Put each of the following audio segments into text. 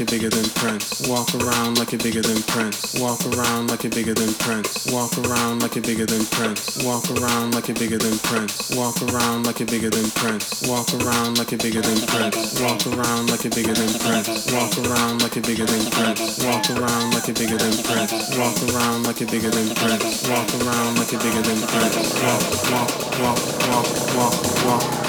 like you're bigger than Prince. Walk around like you're bigger than Prince. Walk around like you're bigger than Prince. Walk around like you're bigger than Prince. Walk around like you're bigger than Prince. Walk around like you're bigger than Prince. Walk around like you're bigger than Prince. Walk around like you're bigger than Prince. Walk around like you're bigger than Prince. Walk around like you're bigger than Prince. Walk around like you're bigger than Prince. Walk around like you're bigger than Prince. Walk, walk, walk, walk, walk, walk,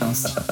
ます。